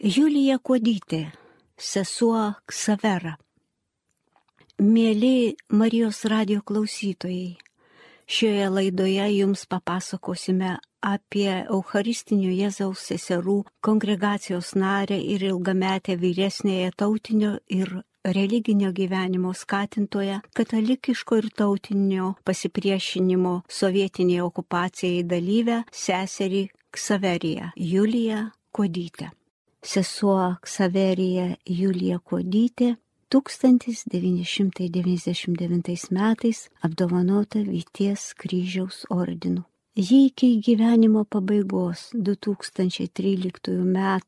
Julija Kodytė, sesuo Ksavera. Mėly Marijos radio klausytojai, šioje laidoje jums papasakosime apie Eucharistinio Jėzaus seserų kongregacijos narę ir ilgametę vyresnėje tautinio ir religinio gyvenimo skatintoje, katalikiško ir tautinio pasipriešinimo sovietiniai okupacijai dalyvę seserį Ksaveriją Juliją Kodytę. Sesuo Ksaverija Julija Kodytė 1999 metais apdovanota Vyties kryžiaus ordinu. Ji iki gyvenimo pabaigos 2013 m.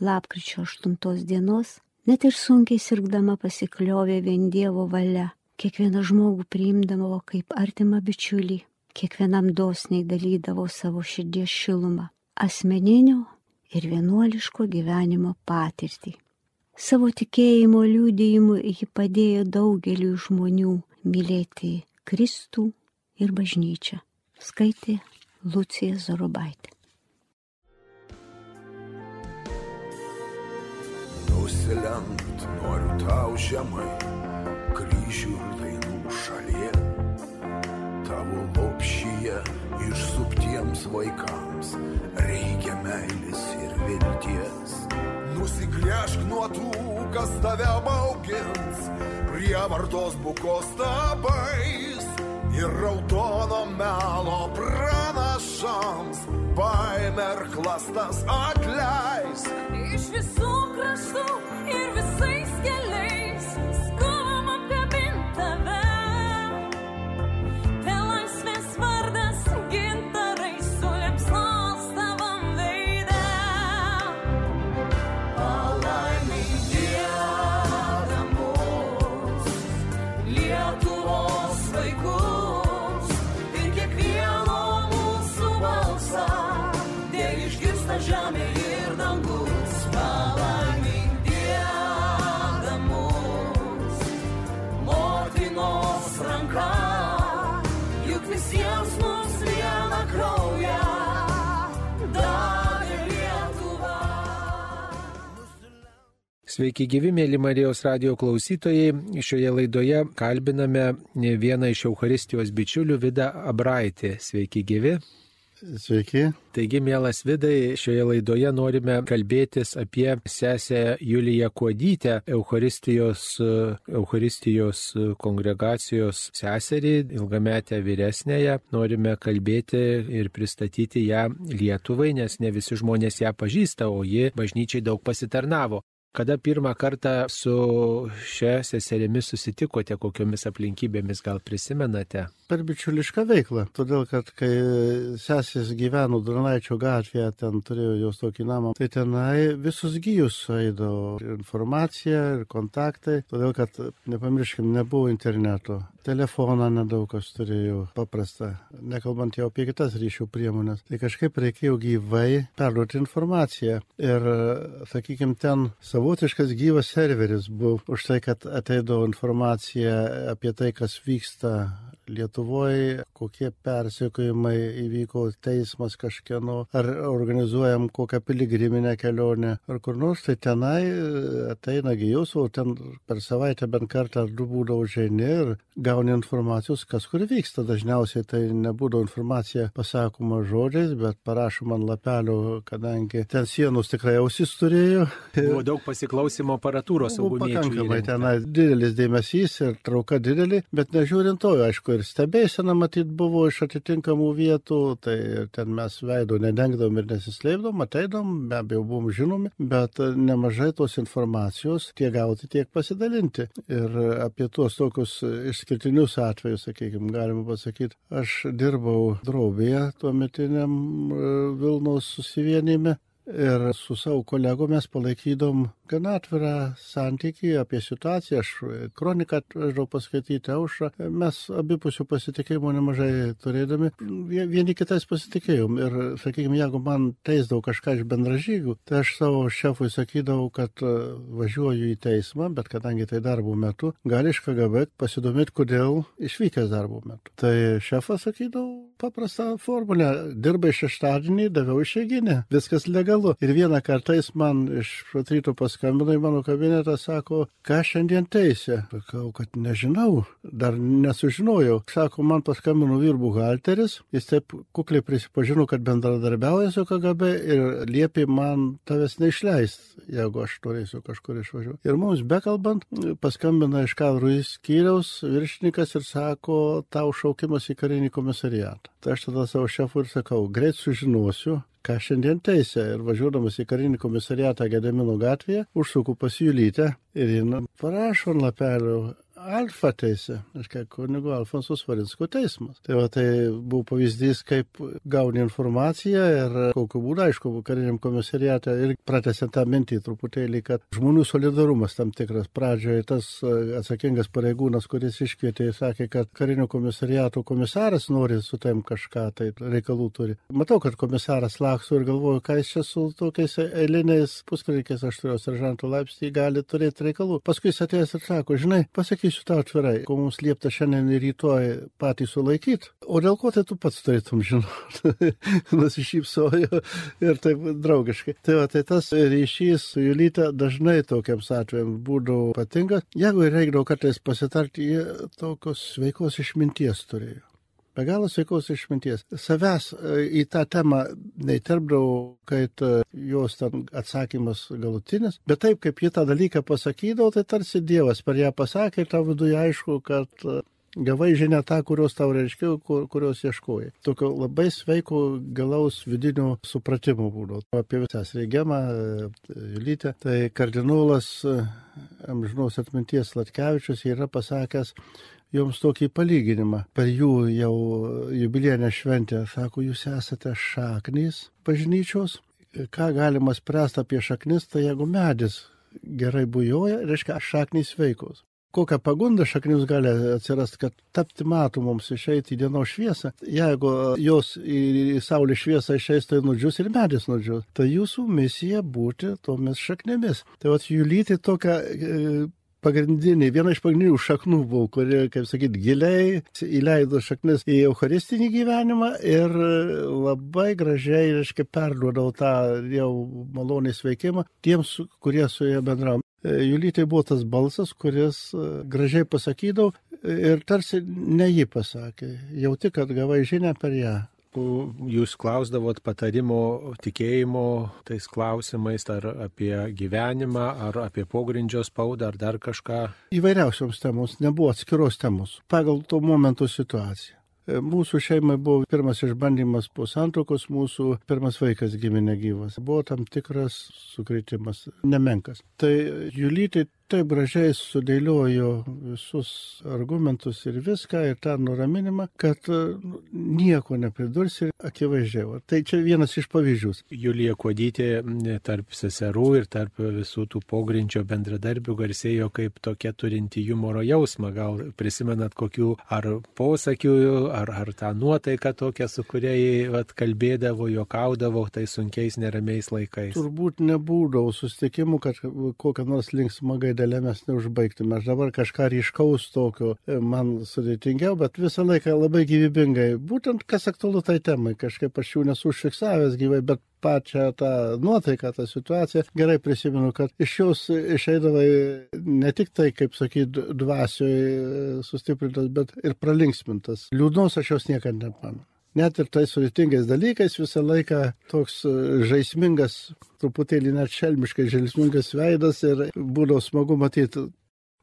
lapkričio 8 dienos net ir sunkiai sirgdama pasikliovė vien Dievo valia, kiekvieną žmogų priimdavo kaip artimą bičiulį, kiekvienam dosniai dalydavo savo širdies šilumą, asmeninio ir vienuoliško gyvenimo patirtį. Savo tikėjimo liūdėjimu ji padėjo daugeliu žmonių mylėti Kristų ir bažnyčią. Skaitė Lucija Zorobaitė. Nusilenkt noriu tau žemai, kryžių ir dainų šalyje, tavo lopšyje išsuptiems vaikams reikia meilės ir vilties. Nusigręžk nuo tų, kas tave baugins, prievartos bukos tabais ir raudono melo pranašams baimė ir klastas atleisk. Iš visų kraštų ir visais Sveiki gyvi, mėly Marijos radio klausytojai. Šioje laidoje kalbiname vieną iš Euharistijos bičiulių, Vida Abraitė. Sveiki gyvi. Sveiki. Taigi, mielas Vidai, šioje laidoje norime kalbėtis apie sesę Juliją Kuodytę, Euharistijos, Euharistijos kongregacijos seserį, ilgametę vyresnėją. Norime kalbėti ir pristatyti ją Lietuvai, nes ne visi žmonės ją pažįsta, o ji bažnyčiai daug pasitarnavo. Kada pirmą kartą su šia seserimi susitikote, kokiomis aplinkybėmis gal prisimenate? Per bičiulišką veiklą. Todėl, kad kai sesės gyveno Dranaičio gatvėje, ten turėjo jos tokį namą, tai tenai visus gyjus eidavo informacija, ir kontaktai. Todėl, kad nepamirškim, nebuvo interneto. Telefoną nedaug kas turėjo paprastą, nekalbant jau apie kitas ryšių priemonės. Tai kažkaip reikėjo gyvai perduoti informaciją. Ir, sakykime, ten savotiškas gyvas serveris buvo už tai, kad ateidavo informacija apie tai, kas vyksta Lietuvoje, kokie persiekojimai įvyko, teismas kažkieno, ar organizuojam kokią piligriminę kelionę, ar kur nors, tai tenai ateina gyjus, o ten per savaitę bent kartą ar du būdavo ženi ir gauni informacijos, kas kur vyksta. Dažniausiai tai nebūdavo informacija pasakoma žodžiais, bet parašoma ant lapelio, kadangi ten sienos tikrai ausis turėjo. Buvo daug pasiklausimo aparatūros Buvo pakankamai tenai didelis dėmesys ir trauka didelė, bet nežiūrint to, aišku, ir stebėsena matyt buvo iš atitinkamų vietų, tai ten mes veido nedengdom ir nesislėpdom, ateidom, be abejo buvom žinomi, bet nemažai tos informacijos tiek gauti, tiek pasidalinti. Ir apie tuos tokius išskirtinius atvejus, sakykime, galima pasakyti, aš dirbau drobėje tuo metiniam Vilnos susivienime. Ir su savo kolegomis palaikydom gana atvirą santykį apie situaciją. Aš kroniką atvežiau paskaityti aušrą. Mes abipusių pasitikėjimų nemažai turėdami. Vie- Vieni kitais pasitikėjom. Ir, sakykime, jeigu man teisdavo kažką iš bendražygių, tai aš savo šefui sakydavau, kad e, važiuoju į teismą, bet kadangi tai darbo metu, gali iš KGB pasidomėti, kodėl išvykęs darbo metu. Tai šefas sakydavo, paprasta formulė. Dirbai šeštadienį, daviau išeiginę. Viskas legalu. Ir vieną kartą jis man iš pat ryto paskambino į mano kabinetą, sako, ką šiandien teisė. Sakau, kad nežinau, dar nesužinojau. Sako, man paskambino vyr buhalteris, jis taip kukliai prisipažino, kad bendradarbiauja su KGB ir liepė man tavęs neišleisti, jeigu aš turėsiu kažkur išvažiuoti. Ir mums bekalbant, paskambina iš kadrų skyriaus viršininkas ir sako, tau šaukimas į karinį komisariatą. Tai aš tada savo šefui ir sakau, greit sužinosiu, ką šiandien teisė. Ir važiuodamas į karinį komisariatą Gedemino gatvėje, užsuku pas Julytę ir jin parašo ant lapelio Alfa teisė, reiškia kunigo Alfonso Svarinsko teismas. Tai va tai buvo pavyzdys, kaip gauni informaciją ir kokiu būdu, aišku, kariniam komisariate ir pratęsiant tą mintį truputėlį, kad žmonių solidarumas tam tikras. Pradžioje tas e, atsakingas pareigūnas, kuris iškvietė, sakė, kad karinio komisariato komisaras nori su tam kažką, tai reikalų turi. Matau, kad komisaras laksto ir galvoju, ką jis čia su tokiais eiliniais puskarikiais, aš turiu seržantų laipsnį, gali turėti reikalų. Paskui jis atėjęs ir sako, žinai, pasakysiu tau atvirai, ko mums liepta šiandien ir rytoj patį sulaikyti, o dėl ko tai tu pats turėtum žinoti. Nusišypsojo ir taip draugiškai. Tai va, tai tas ryšys su Julyte dažnai tokiams atvejams būdavo patinka. Jeigu reikdavo kartais pasitarti, jie tokios sveikos išminties turėjo be galo sveikos išminties. Savęs e, į tą temą neįterpdavau, kad e, jos ten atsakymas galutinis, bet taip, kaip ji tą dalyką pasakydavo, tai tarsi Dievas per ją pasakė ir tau viduje aišku, kad e, gavai žinę tą, kurios tau reiškia, kur, kurios ieškojai. Tokio labai sveiko galaus vidinio supratimo būdo. Apie visas reigiamą, Julytę, tai kardinolas amžinos atminties Latkevičius yra pasakęs, joms tokį palyginimą. Per jų jau jubilienę šventę sako, jūs esate šaknys bažnyčios. Ką galima spręsti apie šaknis, tai jeigu medis gerai bujoja, reiškia šaknys veikos. Kokią pagundą šaknis gali atsirasti, kad tapti matomoms, išeiti į dienos šviesą. Jeigu jos į saulės šviesą išeis, tai nudžius ir medis nudžius. Tai jūsų misija būti tomis šaknėmis. Tai vat jų lyti tokią pagrindiniai, viena iš pagrindinių šaknų buvo, kurie, kaip sakyt, giliai įleido šaknis į eucharistinį gyvenimą ir labai gražiai, reiškia, perduodavo tą jau malonį sveikimą tiems, kurie su jie bendravo. Julytai buvo tas balsas, kuris gražiai pasakydavo ir tarsi ne jį pasakė. Jauti, kad gavai žinę per ją jūs klausdavot patarimo tikėjimo tais klausimais, ar apie gyvenimą, ar apie pogrindžio spaudą, ar dar kažką? Įvairiausioms temos, nebuvo atskiros temos, pagal to momento situaciją. Mūsų šeimai buvo pirmas išbandymas po santokos, mūsų pirmas vaikas gimė negyvas. Buvo tam tikras sukritimas, nemenkas. Tai Julytai taip gražiai sudėliojo visus argumentus ir viską, ir tą nuraminimą, kad nu, nieko nepridurs ir akivaizdžiai. Tai čia vienas iš pavyzdžių. Julija Kuodytė tarp seserų ir tarp visų tų pogrindžio bendradarbių garsėjo kaip tokia turinti humoro jausmą. Gal prisimenat kokių ar posakių, ar, ar tą nuotaiką tokią, su kuria vat, kalbėdavo, juokaudavo tais sunkiais neramiais laikais. Turbūt nebūdavo susitikimų, kad kokią nors linksmą gaidą gaidelę mes neužbaigtume. Aš dabar kažką ryškaus tokio, e, man sudėtingiau, bet visą laiką labai gyvybingai. Būtent kas aktualu tai temai, kažkaip aš jų nesu užfiksavęs gyvai, bet pačią tą nuotaiką, tą situaciją gerai prisimenu, kad iš jos išeidavai ne tik tai, kaip sakyti, dvasioje sustiprintas, bet ir pralinksmintas. Liūdnos aš jos niekada nepamenu net ir tais sudėtingais dalykais visą laiką toks e, žaismingas, truputėlį net šelmiškai žaismingas veidas ir būdavo smagu matyti.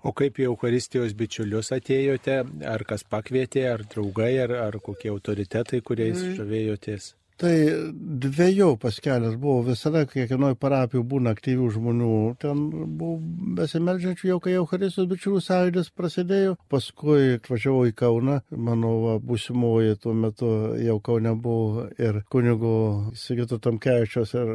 O kaip į Euharistijos bičiulius atėjote, ar kas pakvietė, ar draugai, ar, ar kokie autoritetai, kuriais mm. žavėjotės? Tai dviejopas kelias buvo visada, kiekvienoje parapijoje būna aktyvių žmonių. Ten buvo besimeldžiančių jau, kai Eucharistijos bičiulių sąjūdis prasidėjo. Paskui atvažiavau į Kauną, mano va, būsimoji tuo metu jau Kaune buvo ir kunigo Sigito Tamkevičios ir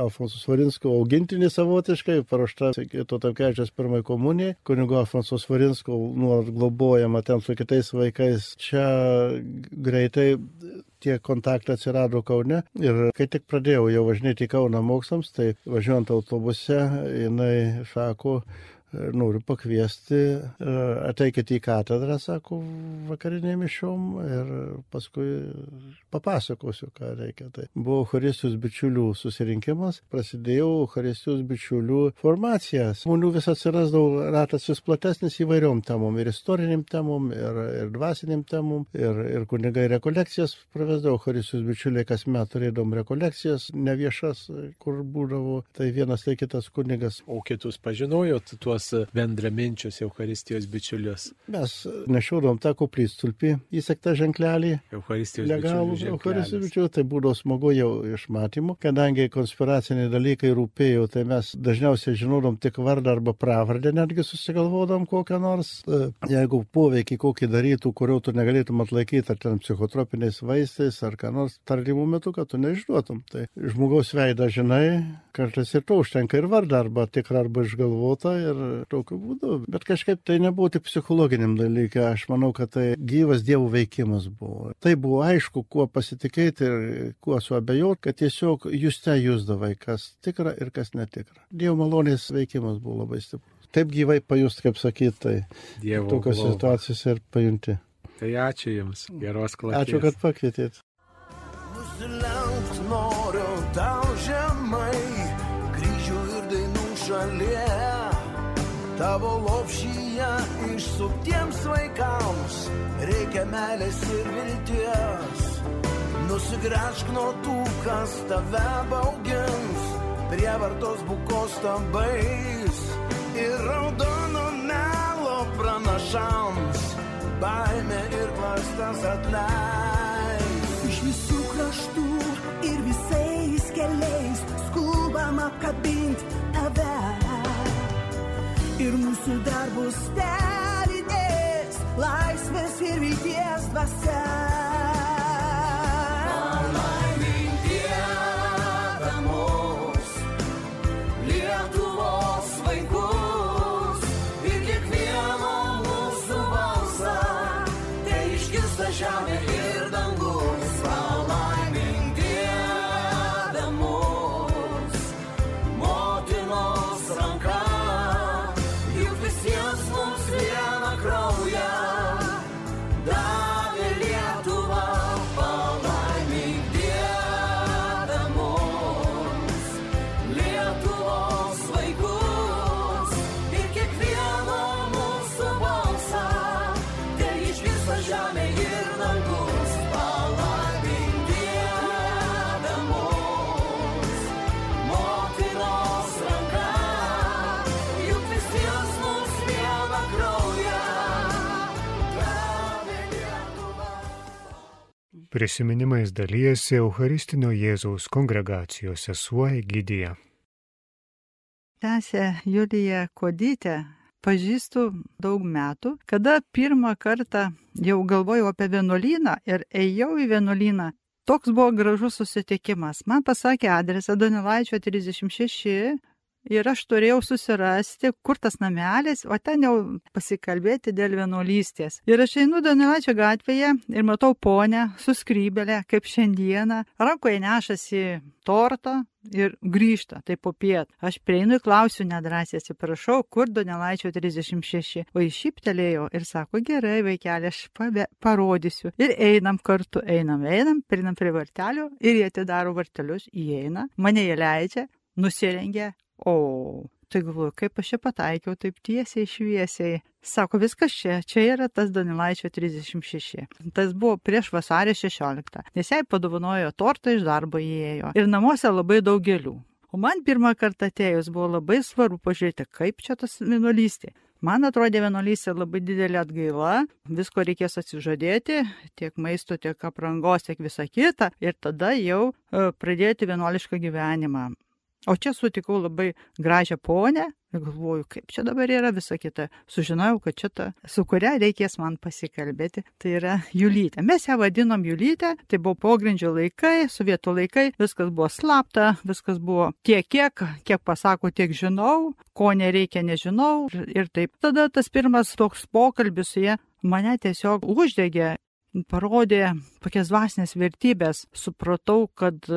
Alfonso Svarinsko augintinį savotiškai, paruošta Sigito Tamkevičios pirmai komunijai. Kunigo Alfonso Svarinsko nuolat globojama ten su kitais vaikais. Čia greitai tie kontaktai atsirado Kaune ir kai tik pradėjau jau važinėti į Kauną mokslams, tai važiuojant autobuse, jinai sako, noriu pakviesti, e, ateikite į katedrą, sako, vakarinė mišom ir paskui papasakosiu, ką reikia. Tai buvo Eucharistijos bičiulių susirinkimas, prasidėjo Eucharistijos bičiulių formacija. Žmonių vis atsirasdavo ratas vis platesnis įvairiom temom, ir istoriniam temom, ir, ir dvasiniam temom, ir, ir kunigai rekolekcijas pravesdavo Eucharistijos bičiuliai, kas met turėdom rekolekcijas neviešas, kur būdavo tai vienas tai kitas kunigas. O kitus pažinojot tuos bendraminčius Eucharistijos bičiulius? Mes nešiodom tą koplytstulpį įsektą ženklelį. Eucharistijos Legalų bičiulių Eucharistijos ženklelis. bičiulių, tai būdavo smagu jau iš matymų, kadangi konspiraciniai dalykai rūpėjo, tai mes dažniausiai žinodom tik vardą arba pravardę, netgi susigalvodom kokią nors, e, jeigu poveikį kokį darytų, kurio tu negalėtum atlaikyti, ar ten psichotropiniais vaistais, ar ką nors tardymų metu, kad tu nežinotum. Tai žmogaus veidą žinai, kartais ir to užtenka ir vardą arba tikrą arba išgalvotą ir tokiu būdu. Bet kažkaip tai nebuvo tik psichologiniam dalykui, aš manau, kad tai gyvas dievų veikimas buvo. Tai buvo aišku, kuo pasitikėti ir kuo suabejoti, kad tiesiog jūs te jūsdavai, kas tikra ir kas netikra. Dievo malonės veikimas buvo labai stiprus. Taip gyvai pajust, kaip sakyti, tai Dievo tokios globą. situacijos ir pajunti. Tai ačiū Jums, geros klausės. Ačiū, kad pakvietėt. Nusilenkt noriu tau žemai, kryžių ir dainų šalia. Tavo lopšyje išsuktiems vaikams reikia meilės ir vilties. Nusigręžk nuo tų, kas tave baugins, prievartos bukos tabais ir raudono melo pranašams, baimė ir klastas atleis. Iš visų kraštų ir visais keliais skubam apkabinti tave. Ir mūsų darbus stebinės laisvės ir vilties dvasia. Prisiminimais dalyjasi Eucharistinio Jėzaus kongregacijos sesuo Egidija. Tęsė Julija Kodytė. Pažįstu daug metų, kada pirmą kartą jau galvojau apie vienuolyną ir ėjau į vienuolyną. Toks buvo gražus susitikimas. Man pasakė adresą Donelaičio 36 ir aš turėjau susirasti, kur tas namelis, o ten jau pasikalbėti dėl vienuolystės. Ir aš einu Donelaičio gatvėje ir matau ponę su skrybelė, kaip šiandieną, rankoje nešasi tortą ir grįžta, tai po piet. Aš prieinu ir klausiu nedrasiai, atsiprašau, kur Donelaičio 36. O jis šyptelėjo ir sako, gerai, vaikeli, aš pabe, parodysiu. Ir einam kartu, einam, einam, prinam prie vartelio ir jie atidaro vartelius, įeina, mane jie leidžia, nusirengia, o tai galvoju, kaip aš čia pataikiau taip tiesiai šviesiai. Sako, viskas čia, čia yra tas Danilaičio 36. Tas buvo prieš vasarį 16, nes jai padovanojo tortą iš darbo įėjo. Ir namuose labai daug gėlių. O man pirmą kartą atėjus buvo labai svarbu pažiūrėti, kaip čia tas vienuolystė. Man atrodė vienuolystė labai didelė atgaila, visko reikės atsižadėti, tiek maisto, tiek aprangos, tiek visa kita, ir tada jau e, pradėti vienuolišką gyvenimą. O čia sutikau labai gražią ponę ir galvoju, kaip čia dabar yra visa kita. Sužinojau, kad čia ta, su kuria reikės man pasikalbėti, tai yra Julytė. Mes ją vadinom Julytė, tai buvo pogrindžio laikai, sovietų laikai, viskas buvo slapta, viskas buvo tiek, kiek, kiek pasako, tiek žinau, ko nereikia, nežinau. Ir, taip. Tada tas pirmas toks pokalbis su ja mane tiesiog uždegė, parodė tokias dvasinės vertybės. Supratau, kad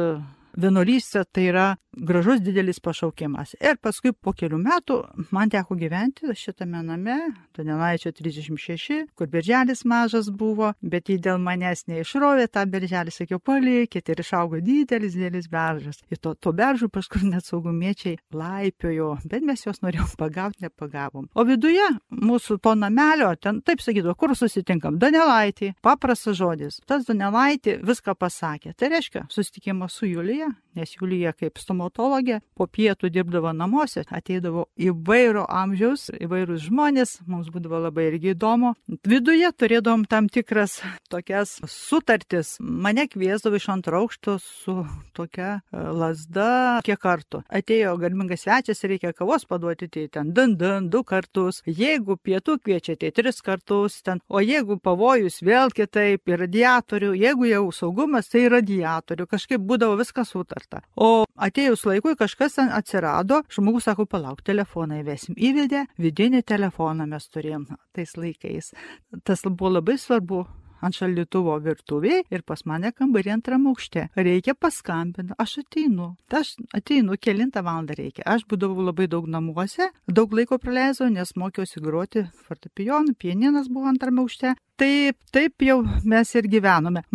vienuolystė tai yra gražus didelis pašaukimas. Ir paskui po kelių metų man teko gyventi šitame name, Donelaičio 36, kur birželis mažas buvo, bet jį dėl manęs neišrovė, tą birželį sakiau, palikit ir išaugo didelis, didelis beržas. Ir to, to beržų paskui net saugumiečiai laipiojo, bet mes juos norėjom pagauti, nepagavom. O viduje mūsų to namelio, ten taip sakydavo, kur susitinkam, Donelaitį, paprastas žodis. Tas Donelaitį viską pasakė. Tai reiškia, susitikimas su Julija, nes Julija kaip stomatologė po pietų dirbdavo namuose, ateidavo įvairo amžiaus, įvairūs žmonės, mums būdavo labai irgi įdomu. Viduje turėdavom tam tikras tokias sutartis. Mane kviesdavo iš antro aukšto su tokia e, lasda kiek kartų. Atėjo garbingas svečias, reikia kavos paduoti, tai ten dandan du kartus. Jeigu pietų kviečiate, tris kartus ten. O jeigu pavojus, vėl kitaip, ir radiatorių. Jeigu jau saugumas, tai radiatorių. Kažkaip būdavo viskas sutarta. O atėjus laikui kažkas ten atsirado, žmogus sako, palauk, telefoną įvesim. Įvedė vidinį telefoną mes turėjom tais laikais. Tas buvo labai svarbu ant šaldytuvo virtuvėje ir pas mane kambarį antram aukšte. Reikia paskambinti, aš ateinu. Aš ateinu, kilintą valandą reikia. Aš būdavau labai daug namuose, daug laiko praleidau, nes mokiausi groti fortepijonu, pieninas buvo antram aukšte. Taip, taip jau mes ir gyvenome.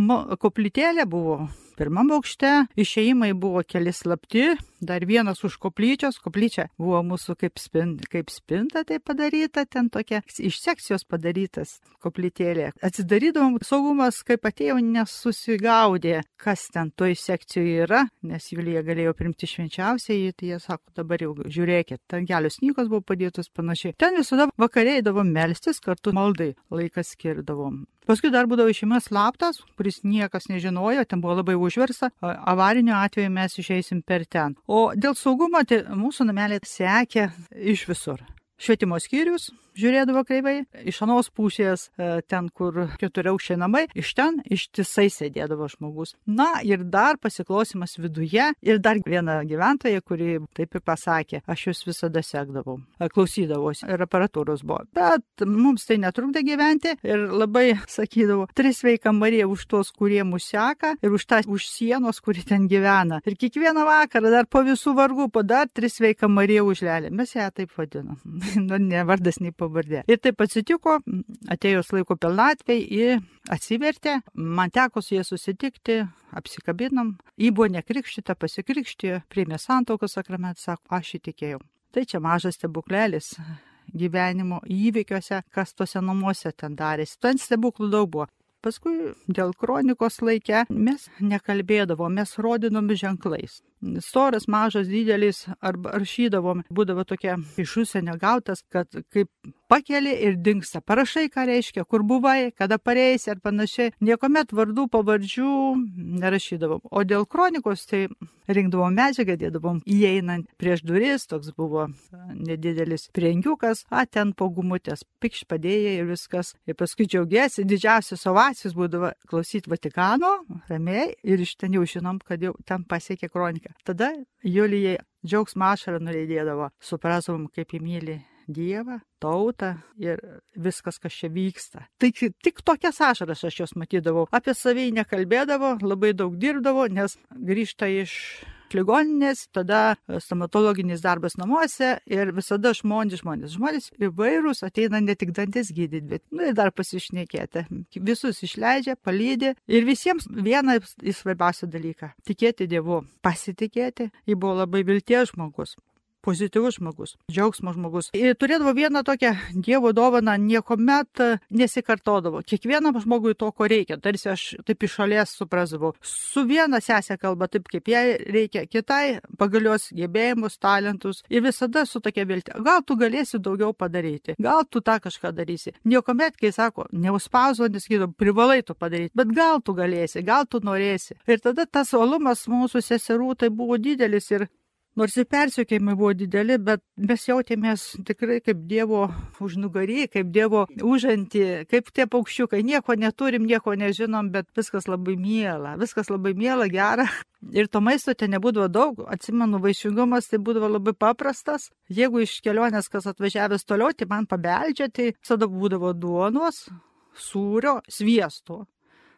Koplytėlė buvo pirmam aukšte, išeimai buvo keli slapti, dar vienas už koplyčios, koplyčia buvo mūsų kaip, spin, kaip spinta tai padaryta, ten tokia iš sekcijos padarytas koplytėlė. Atsidarydavom, saugumas, kaip atėjo, nesusigaudė, kas ten toj sekcijoje yra, nes Julija galėjo primti švenčiausiai, tai jie sako, dabar jau žiūrėkit, ten kelios knygos buvo padėtos panašiai. Ten visada vakarėdavom melstis, kartu maldai laikas skirdavom. Paskui dar būdavo išimas slaptas, kuris niekas nežinojo, ten buvo labai užversta, avarinio atveju mes išeisim per ten. O dėl saugumo, tai mūsų namelė sekė iš visur. Švietimo skyrius žiūrėdavo kreivai, iš anos pusės, e, ten, kur keturiaukščiai namai, iš ten ištisai sėdėdavo žmogus. Na ir dar pasiklausimas viduje ir dar viena gyventoja, kuri taip ir pasakė, aš jūs visada sekdavau, e, klausydavausi ir aparatūros buvo. Bet mums tai netrukdė gyventi ir labai sakydavo, tris veikia Marija už tos, kurie mus seka ir už tą už sienos, kuri ten gyvena. Ir kiekvieną vakarą dar po visų vargų, po dar tris veikia Marija užlelė. Mes ją taip vadinam. nu, ne vardas, nei pavardė. Ir taip atsitiko, atėjus laiko pilnatvei, ji atsivertė, man teko su jie susitikti, apsikabinom, ji buvo nekrikštyta, pasikrikštijo, priėmė santoką sakramentą, sako, aš įtikėjau. Tai čia mažas stebuklelis gyvenimo įvykiuose, kas tuose namuose ten darėsi. Ten stebuklų daug buvo. Paskui dėl kronikos laikė mes nekalbėdavom, mes rodinom ženklais. Storas, mažas, didelis, arba rašydavom, būdavo tokia iš užsienio gautas, kad kaip pakeli ir dinksta. Parašai, ką reiškia, kur buvai, kada pareisi ar panašiai. Niekuomet vardų, pavardžių nerašydavom. O dėl kronikos tai rinkdavom medžiagą, dėdavom įeinant prieš duris, toks buvo nedidelis priengiukas, a ten po gumutės, pikš padėjai ir viskas. Ir paskui džiaugiasi, didžiausias ovacijos būdavo klausyti Vatikano, ramiai, ir iš ten jau žinom, kad jau ten pasiekė kronika. Tada Julijai džiaugsmą ašarą nuleidėdavo, suprasom, kaip įmylį Dievą, tautą ir viskas, kas čia vyksta. Tai tik tokias ašaras aš jos matydavau. Apie savai nekalbėdavo, labai daug dirbdavo, nes grįžta iš ligoninės, tada stomatologinis darbas namuose ir visada žmonės, žmonės, žmonės įvairūs ateina ne tik dantis gydyti, bet nu, ir dar pasišnekėti. Visus išleidžia, palydė ir visiems vieną svarbiausią dalyką - tikėti Dievu, pasitikėti. Ji buvo labai vilties žmogus pozityvus žmogus, džiaugsmo žmogus. Ir turėdavo vieną tokią Dievo dovaną, niekuomet nesikartodavo. Kiekvienam žmogui to, ko reikia. Tarsi aš taip iš šalies suprasdavau. Su viena sesė kalba taip, kaip jai reikia, kitai pagalios gebėjimus, talentus. Ir visada su tokia viltė. Gal tu galėsi daugiau padaryti, gal tu tą kažką darysi. Niekuomet, kai sako, neuspauzo, nesakytum, privalai tu padaryti, bet gal tu galėsi, gal tu norėsi. Ir tada tas uolumas mūsų seserų tai buvo didelis ir Nors ir persiekėjimai buvo dideli, bet mes jautėmės tikrai kaip Dievo užnugarį, kaip Dievo užantį, kaip tie paukščiukai. Nieko neturim, nieko nežinom, bet viskas labai miela, viskas labai miela, gera. Ir to maisto ten nebūdavo daug. Atsimenu, vaišingumas tai būdavo labai paprastas. Jeigu iš kelionės kas atvažiavęs toliau, tai man pabeldžia, tai visada būdavo duonos, sūrio, sviesto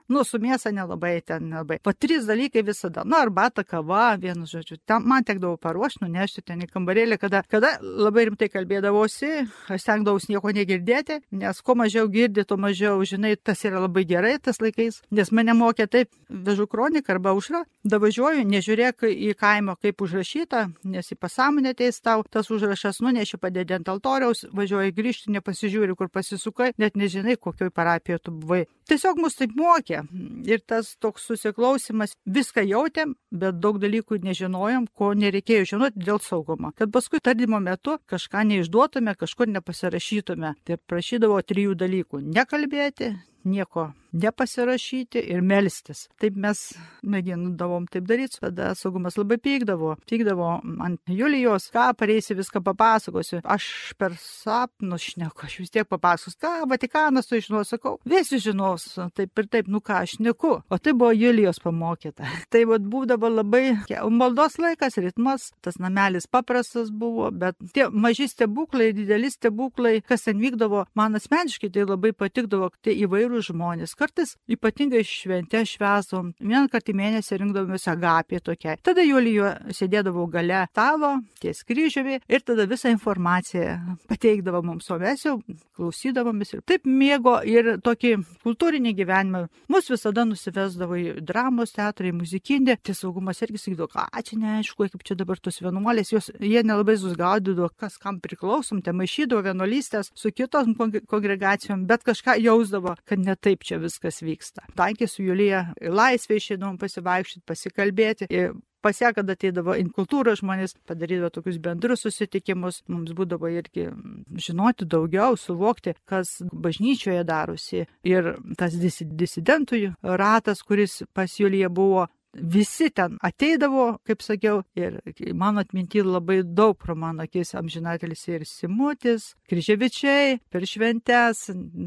Nu, su mėsa nelabai ten nelabai. Po trys dalykai visada. Nu, arbata, kava, vienu žodžiu. Ten man tekdavo paruošti, nunešti ten į kambarėlį, kada, kada labai rimtai kalbėdavosi, aš stengdavausi nieko negirdėti, nes kuo mažiau girdi, tuo mažiau, žinai, tas yra labai gerai tas laikais, nes mane mokė taip, vežu kroniką arba užra, davažiuoju, nežiūrėk į kaimo, kaip užrašyta, nes į pasąmonę ateis tau, tas užrašas nuneši padėdė ant altoriaus, važiuoji grįžti, nepasižiūri, kur pasisukai, net nežinai, kokioj parapijoje tu buvai. Tiesiog mus taip mokė ir tas toks susiklausimas, viską jautėm, bet daug dalykų nežinojom, ko nereikėjo žinoti dėl saugumo. Kad paskui tardymo metu kažką neišduotume, kažkur nepasirašytume. Tai prašydavo trijų dalykų - nekalbėti, nieko nepasirašyti ir melstis. Taip mes mėgindavom taip daryti, tada saugumas labai pykdavo. Pykdavo ant Julijos, ką pareisi viską papasakosiu. Aš per sapnus šneku, aš vis tiek papasakosiu, ką Vatikanas tu žinau, sakau, visi žinos, taip ir taip, nu ką aš šneku. O tai buvo Julijos pamokyta. Tai vad būdavo labai maldos laikas, ritmas, tas namelis paprastas buvo, bet tie maži stebuklai, dideli stebuklai, kas ten vykdavo, man asmeniškai tai labai patikdavo, tai įvairūs žmonės kartais ypatingai šventę švesom, vieną kartą į mėnesį rinkdavomės agapė tokia. Tada Julijo sėdėdavau gale stalo, ties kryžiumi ir tada visą informaciją pateikdavo mums, o mes jau klausydavomės ir taip mėgo ir tokį kultūrinį gyvenimą. Mus visada nusivesdavo į dramos teatrą, į muzikinį. Tai saugumas irgi sakydavo, ką čia neaišku, kaip čia dabar tos vienuolės, jos, jie nelabai susgaudydavo, kas kam priklausom, te maišydavo vienuolystės su kitos kongregacijom, bet kažką jausdavo, kad ne taip čia viskas vyksta. Tankė su Julija laisvė išėdom pasivaikščioti, pasikalbėti. Ir pas ją, kad ateidavo in kultūros žmonės, padarydavo tokius bendrus susitikimus, mums būdavo irgi žinoti daugiau, suvokti, kas bažnyčioje darosi. Ir tas disidentų ratas, kuris pas Juliją buvo, visi ten ateidavo, kaip sakiau, ir mano atminti labai daug pro mano akis amžinatelis ir Simutis, Kryževičiai, per šventes,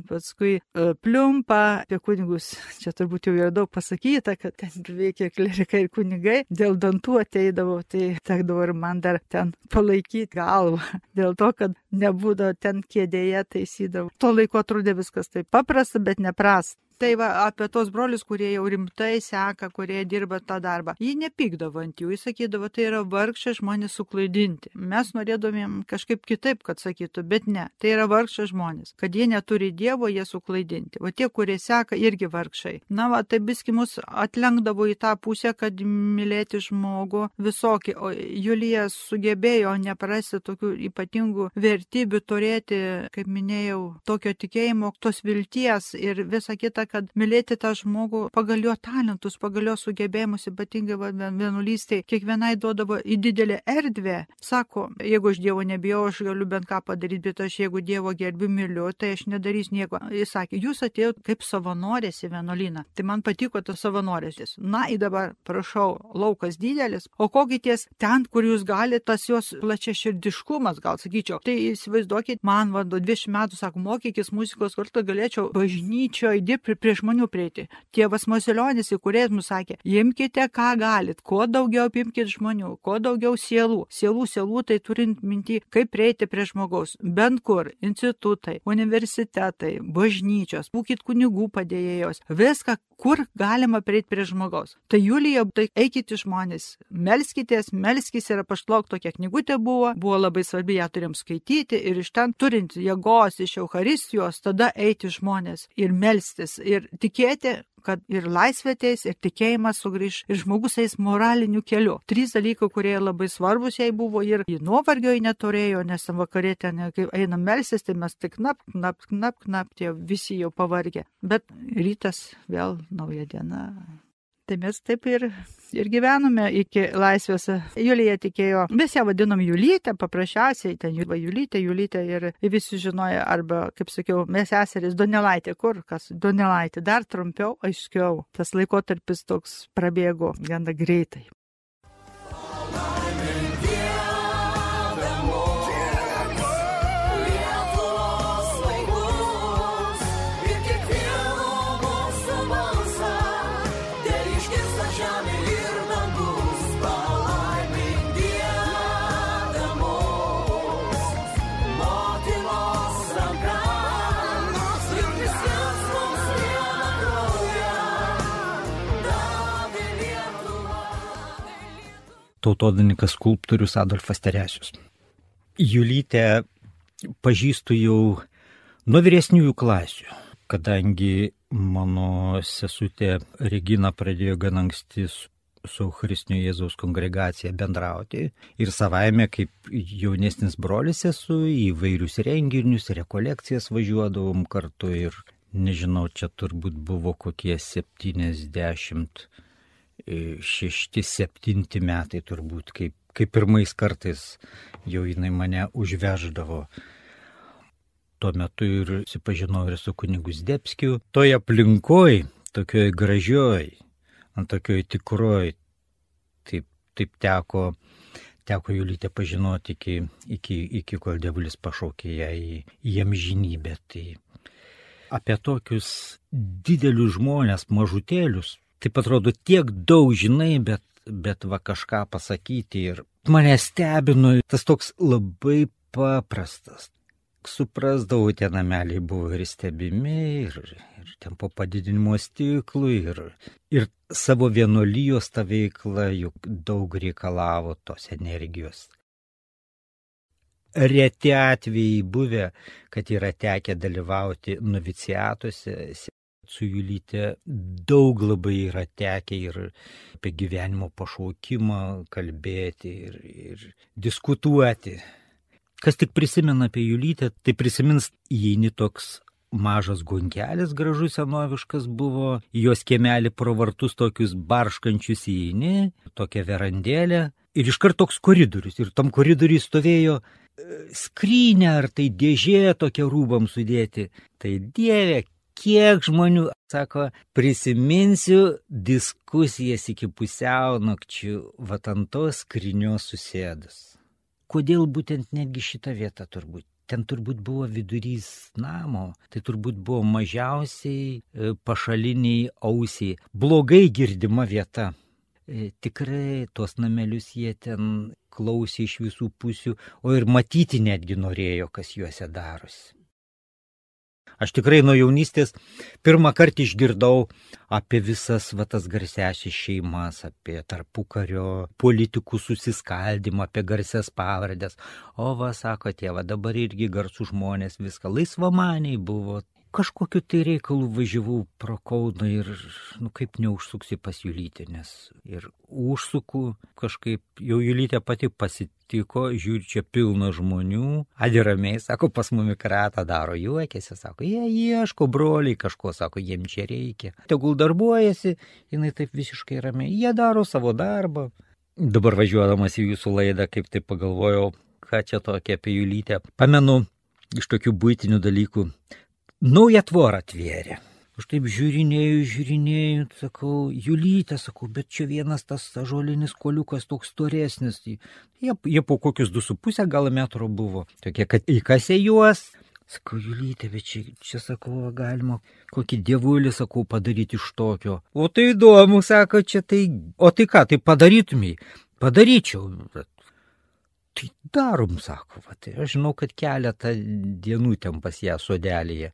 paskui e, pliumpa, apie kunigus, čia turbūt jau yra daug pasakyta, kad ten veikia klerikai ir kunigai, dėl dantų ateidavo, tai tekdavo ir man dar ten palaikyti galvą, dėl to, kad nebūdavo ten kėdėje taisydavo. Tuo laiku atrodė viskas taip paprasta, bet neprasta. Tai va, apie tos brolius, kurie jau rimtai seka, kurie dirba tą darbą. Jį nepykdavo ant jų, jis sakydavo, tai yra vargšai žmonės suklaidinti. Mes norėdomėm kažkaip kitaip, kad sakytų, bet ne, tai yra vargšai žmonės. Kad jie neturi Dievo, jie suklaidinti. O tie, kurie seka, irgi vargšai. Na, va, tai biski mus atlenkdavo į tą pusę, kad mylėti žmogų visokį. O Julija sugebėjo neprasti tokių ypatingų vertybių, turėti, kaip minėjau, tokio tikėjimo, tos vilties ir visa kita kad mylėti tą žmogų pagal jo talentus, pagal jo sugebėjimus, ypatingai vienuolystėje, kiekvienai duodavo į didelę erdvę. Sako, jeigu aš Dievo nebijau, aš galiu bent ką padaryti, bet aš jeigu Dievo gerbiu myliu, tai aš nedarysiu nieko. Jis sakė, jūs atėjote kaip savanorės į vienuolyną. Tai man patiko tas savanorės. Na, į dabar, prašau, laukas didelis, o kokie ties ten, kur jūs galite, tas jos plačia širdiškumas, gal sakyčiau. Tai įsivaizduokit, man vado 20 metų, sako, mokykis muzikos, kur galėčiau bažnyčioje dirbti prie žmonių prieiti. Tėvas Mosilionis, į kuriais mus sakė, imkite ką galit, kuo daugiau apimkite žmonių, kuo daugiau sielų. Sielų, sielų tai turint minti, kaip prieiti prie žmogaus. Bent kur, institutai, universitetai, bažnyčios, būkit kunigų padėjėjos, viską, kur galima prieiti prie žmogaus. Tai Julija, tai eikite žmonės, melskitės, melskis ir pašlauk tokia knygutė buvo, buvo labai svarbi, ją turim skaityti ir iš ten turint jėgos iš Euharistijos, tada eiti žmonės ir melstis ir tikėti, kad ir laisvė ateis, ir tikėjimas sugrįž, ir žmogus eis moraliniu keliu. Trys dalykai, kurie labai svarbus jai buvo ir į nuovargio jai neturėjo, nes vakarė ten, kai einam melsis, tai mes tik knap, knap, knap, knap, tie visi jau pavargę. Bet rytas vėl nauja diena. Tai mes taip ir, ir gyvenome iki laisvės. Julija tikėjo, mes ją vadinom Julytę, paprasčiausiai, ten Julytė, Julytė ir visi žinojo, arba, kaip sakiau, mes seserys Donelaitė, kur kas Donelaitė, dar trumpiau, aiškiau. Tas laikotarpis toks prabėgo gana greitai. Tautodininkas skulptorius Adolfas Teresius. Julytę pažįstu jau nuo vyresniųjų klasių, kadangi mano sesutė Regina pradėjo gan anksti su Eucharistinio Jėzaus kongregacija bendrauti ir savaime kaip jaunesnis brolis esu į vairius renginius, rekolekcijas važiuodavom kartu ir nežinau, čia turbūt buvo kokie 70 šešti, septinti metai turbūt, kaip, kaip pirmais kartais jau jinai mane užveždavo. Tuo metu ir sipažinau ir su kunigus Debskiu. Toje aplinkoje, tokioj gražioj, ant tokioj tikroj, taip, taip teko, teko Julytę pažinoti iki, iki, iki kol devulis pašaukė ją į, į amžinybę. Tai apie tokius didelius žmonės, mažutėlius, taip atrodo, tiek daug žinai, bet, bet va kažką pasakyti ir mane stebino tas toks labai paprastas. Suprasdavau, tie nameliai buvo ir stebimi, ir, ir ten po padidinimo stiklų, ir, ir savo vienolyjos ta veikla juk daug reikalavo tos energijos. Reti atvejai buvę, kad yra tekę dalyvauti noviciatuose, su Julytė daug labai yra tekę ir apie gyvenimo pašaukimą kalbėti ir, ir diskutuoti. Kas tik prisimena apie Julytę, tai prisimins įeini toks mažas gonkelis gražus senoviškas buvo, jos kiemelį pro vartus tokius barškančius įeini, tokia verandėlė ir iškart toks koridorius. Ir tam koridoriui stovėjo e, skrynė ar tai dėžė tokia rūbam sudėti. Tai dieve, kiek žmonių, sako, prisiminsiu diskusijas iki pusiau nakčių, vatantos skrinios susėdus. Kodėl būtent netgi šita vieta turbūt? Ten turbūt buvo vidurys namo, tai turbūt buvo mažiausiai e, pašaliniai ausiai, blogai girdima vieta. E, tikrai tuos namelius jie ten klausė iš visų pusių, o ir matyti netgi norėjo, kas juose darosi. Aš tikrai nuo jaunystės pirmą kartą išgirdau apie visas vatas garsiasias šeimas, apie tarpukario politikų susiskaldimą, apie garsias pavardės. O va, sako tėva, dabar irgi garsų žmonės viską laisvamaniai buvo kažkokiu tai reikalu važiavau pro Kauną ir, nu kaip neužsuksi pas Julytę, nes ir užsuku kažkaip, jau Julytė pati pasitiko, žiūri čia pilna žmonių, adiramiai, sako, pas mumi kratą daro, juokėsi, sako, jie ieško broliai kažko, sako, jiem čia reikia. Tegul darbuojasi, jinai taip visiškai ramiai, jie daro savo darbą. Dabar važiuodamas į jūsų laidą, kaip tai pagalvojau, ką čia tokia apie Julytę. Pamenu iš tokių būtinių dalykų naują tvorą atvėrė. Aš taip žiūrinėjau, žiūrinėjau, sakau, Julytė, sakau, bet čia vienas tas žolinis koliukas toks storesnis. Tai jie, jie po kokius du su pusę gal metro buvo. Tokie, kad įkasė juos. Sakau, Julytė, bet čia, čia sakau, galima kokį dievulį, sakau, padaryti iš tokio. O tai įdomu, sako, čia tai. O tai ką, tai padarytumai? Padaryčiau. Bet tai darom, sako, va, tai aš žinau, kad keletą dienų ten pas ją sodelėje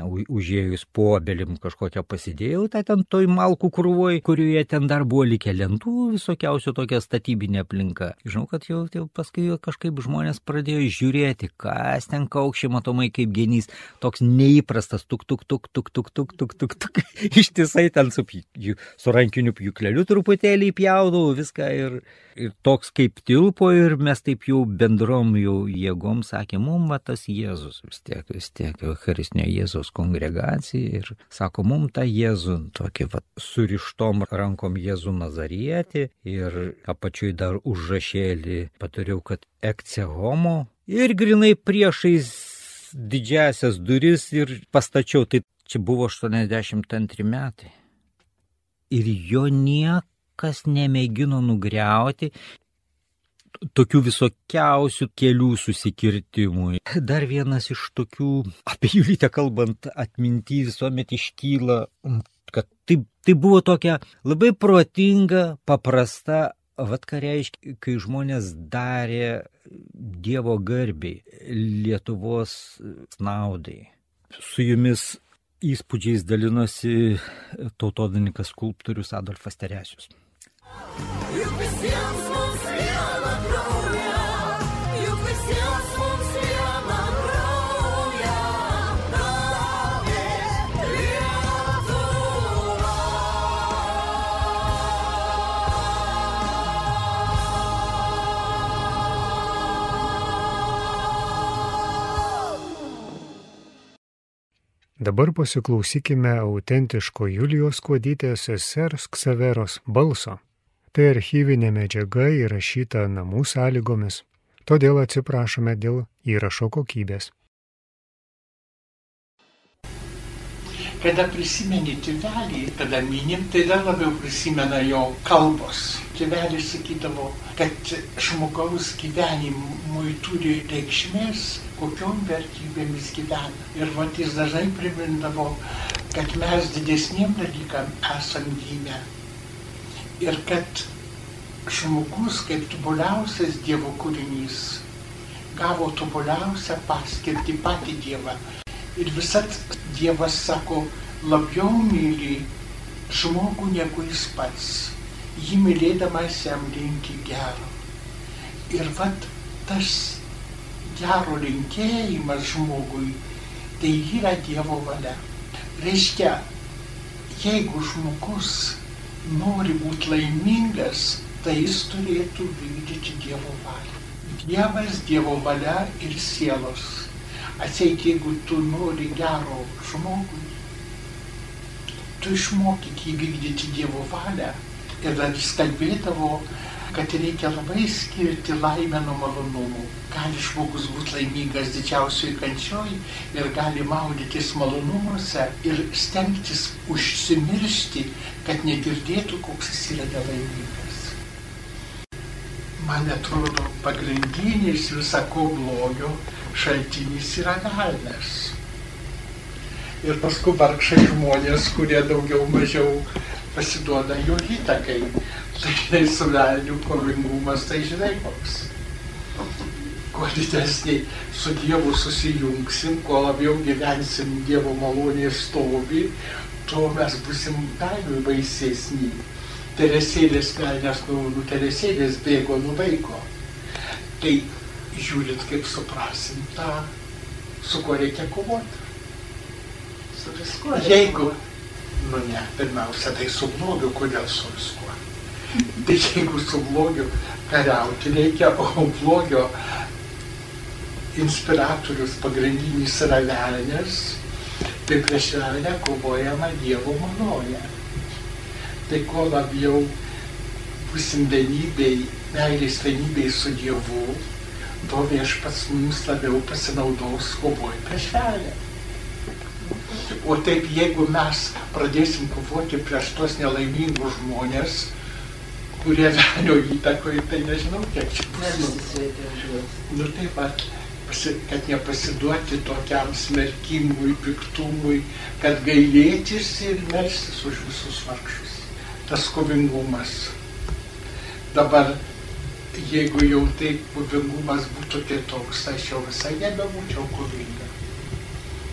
užėjus po obelim kažkokią pasidėjau, tai ten toj malkų krūvoj, kurioje ten dar buvo likę lentų, visokiausių tokia statybinė aplinka. Žinau, kad jau, jau paskui kažkaip žmonės pradėjo žiūrėti, kas ten kaukščiai matomai kaip genys, toks neįprastas, tuk, tuk, tuk, tuk, tuk, tuk, tuk, tuk, tuk, ištisai ten su, su rankiniu pjūkleliu truputėlį pjaudavau viską ir, ir toks kaip tilpo ir mes taip jau bendrom jau jėgom sakė, mum va tas Jėzus vis tiek, vis tiek, Eucharistinio Jėzus kongregacija ir sako, mum tą Jėzų, tokį va, surištom rankom Jėzų Nazarietį ir apačiui dar užrašėlį patariau, kad ekce homo ir grinai priešais didžiasias duris ir pastačiau, tai čia buvo 82 metai. Ir jo niekas nemėgino nugriauti, tokių visokiausių kelių susikirtimų. Dar vienas iš tokių, apie Julytę kalbant, atminty visuomet iškyla, kad tai, tai buvo tokia labai protinga, paprasta, vad ką reiškia, kai žmonės darė Dievo garbiai, Lietuvos naudai. Su jumis įspūdžiais dalinosi tautodininkas skulptorius Adolfas Teresius. Dabar pasiklausykime autentiško Julijos Kuodytės sesers Ksaveros balso. Tai archyvinė medžiaga įrašyta namų sąlygomis, todėl atsiprašome dėl įrašo kokybės. Kada prisimeni tėvelį, kada minim, tai dar labiau prisimena jo kalbos. Tėvelis sakydavo, kad žmogaus gyvenimui turi reikšmės, kokiom vertybėmis gyvena. Ir vat jis dažnai primindavo, kad mes didesniem dalykam esam gimę. Ir kad žmogus kaip tobuliausias Dievo kūrinys gavo tobuliausią paskirtį patį Dievą. Ir visat Dievas sako, labiau myli žmogų negu jis pats. Jį mylėdamas jam linki gero. Ir vat tas gero linkėjimas žmogui, tai yra Dievo valia. Reiškia, jeigu žmogus nori būti laimingas, tai jis turėtų vykdyti Dievo valią. Dievas, Dievo valia ir sielos. Atseit, jeigu tu nori gero žmogui, tu išmokyk jį vykdyti Dievo valią. Ir dar jis kalbėdavo, kad reikia labai skirti laimę nuo malonumų. Gali žmogus būti laimingas didžiausioj kančioj ir gali maudytis malonumuose ir stengtis užsimiršti, kad negirdėtų, koks jis yra nelaimingas. Man atrodo, pagrindinis visako blogio šaltinis yra velnas. Ir paskui vargšai žmonės, kurie daugiau mažiau pasiduoda jo įtakai. Tai žinai, su velniu kovingumas, tai žinai koks. Kuo didesnį su Dievu susijungsim, kuo labiau gyvensim Dievo malonėje stovi, tuo mes busim dar baisesni. Teresėlės velnės, nu, nu teresėlės bėgo nuo vaiko. Tai žiūrint, kaip suprasim tą, su kuo reikia kovoti. Su viskuo. Jeigu, nu ne, pirmiausia, tai su blogiu, kodėl su viskuo. Tai jeigu su blogiu kariauti reikia, o blogio inspiratorius pagrindinis yra velnės, tai prieš velnę kovojama Dievo maloje. Tai kuo labiau busim vienybei, meilės vienybei su Dievu, to viešpats mums labiau pasinaudos kovoj prieš velnę. O taip, jeigu mes pradėsim kovoti prieš tos nelaimingus žmonės, kurie velnio įtakoje, tai nežinau, kiek čia bus. Nu taip pat, kad nepasiduoti tokiam smerkimui, piktumui, kad gailėtis ir melstis už visus vargšus. Tas kovingumas. Dabar, jeigu jau taip kovingumas būtų kitoks, tai aš jau visai nebebūčiau kovinga.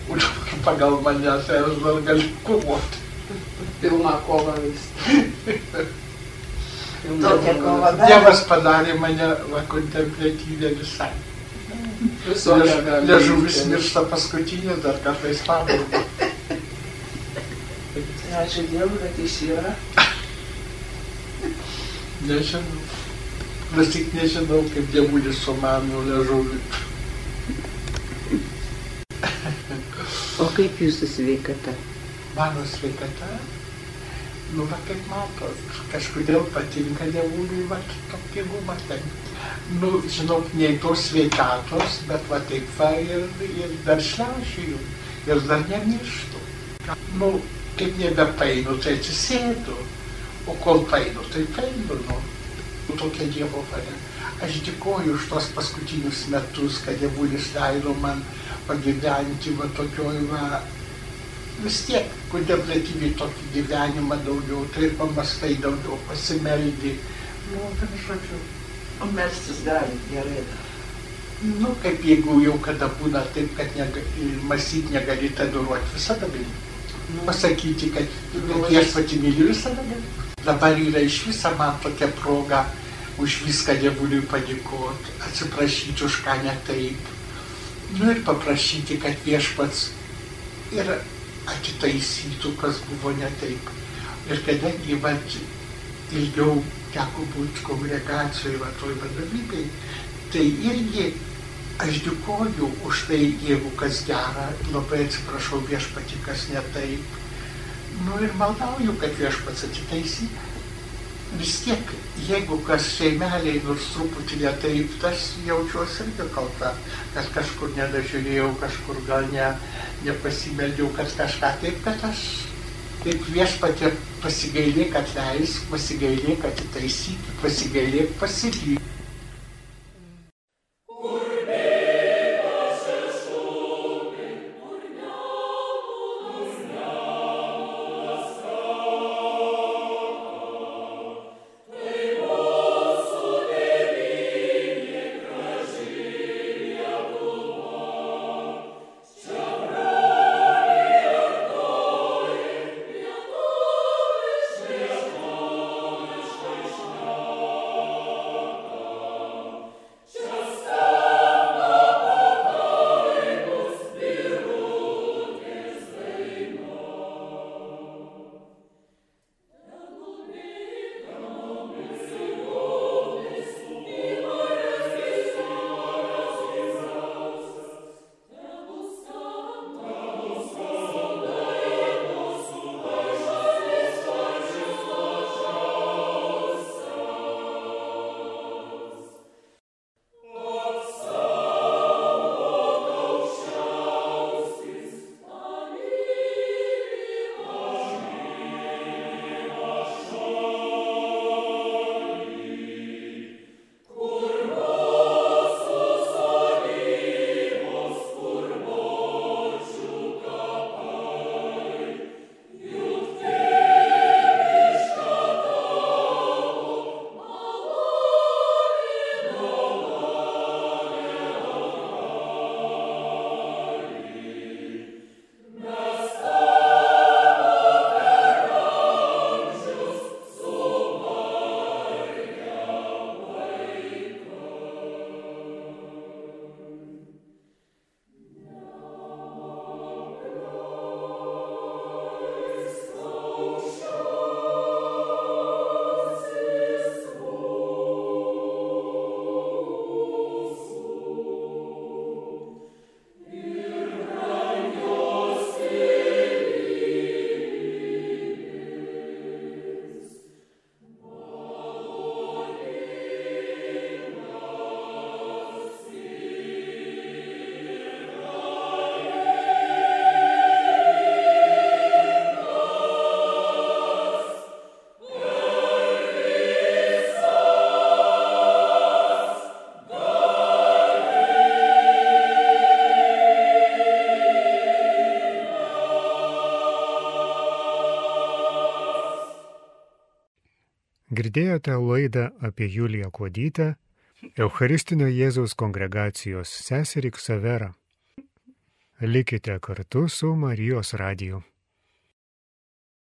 O dabar pagal mane tai aš dar galiu kovoti. Pilna kova vis. Tokia kova be. Dievas padarė mane va, kontemplatyvę visai. Visokia Liež- Liežuvis miršta paskutinis, dar kartais pabaiga. Ačiū Dievui, kad jis yra. Nežinau. Vis tik nežinau, kaip dievulis su mano liežuviu. O kaip jūsų sveikata? Mano sveikata, nu va kaip matot, kažkodėl patinka dievuliui, va tokį gumą ten. Nu, žinok, nei tos sveikatos, bet va taip va ir, ir dar šliaušiu ir dar nemirštu. Nu, kaip nebepainu, tai atsisėdu. O kol painu, tai painu, nu. Tokia Dievo valia. Aš dėkoju už tos paskutinius metus, kad dievulis leido man pagyventi va tokioj va vis tiek kontemplatyviai tokį gyvenimą daugiau, tai pamastai daugiau, pasimeldi. Nu, vienu žodžiu, O melstis gali gerai. nu, kaip jeigu jau kada būna taip, kad nega, mąstyti negali, tai duruoti visada gali. Pasakyti, kad, kad viešpatį myliu visada gali. Dabar yra iš viso man tokia proga už viską dievuliui padėkoti, atsiprašyti už ką ne taip. Nu ir paprašyti, kad viešpats ir atitaisytų, kas buvo ne taip. Ir kadangi vat, ilgiau teko būti kongregacijoje, va toj vadovybei, tai irgi aš dėkoju už tai, jeigu kas gera, labai atsiprašau viešpati, kas ne taip. Nu ir maldauju, kad viešpats atitaisytų. Vis tiek, jeigu kas šeimeliai nors truputį netaip, tas jaučiuosi irgi kalta, kad kažkur nedažiūrėjau, kažkur gal ne, nepasimeldžiau, kad kažką taip, kad aš Taip viešpatė pasigailėk atleisk, pasigailėk atitaisyti, pasigailėk pasilygti. Girdėjote laidą apie Juliją Kuodytę, Eucharistinio Jėzaus kongregacijos seserį Ksaverą. Likite kartu su Marijos radiju.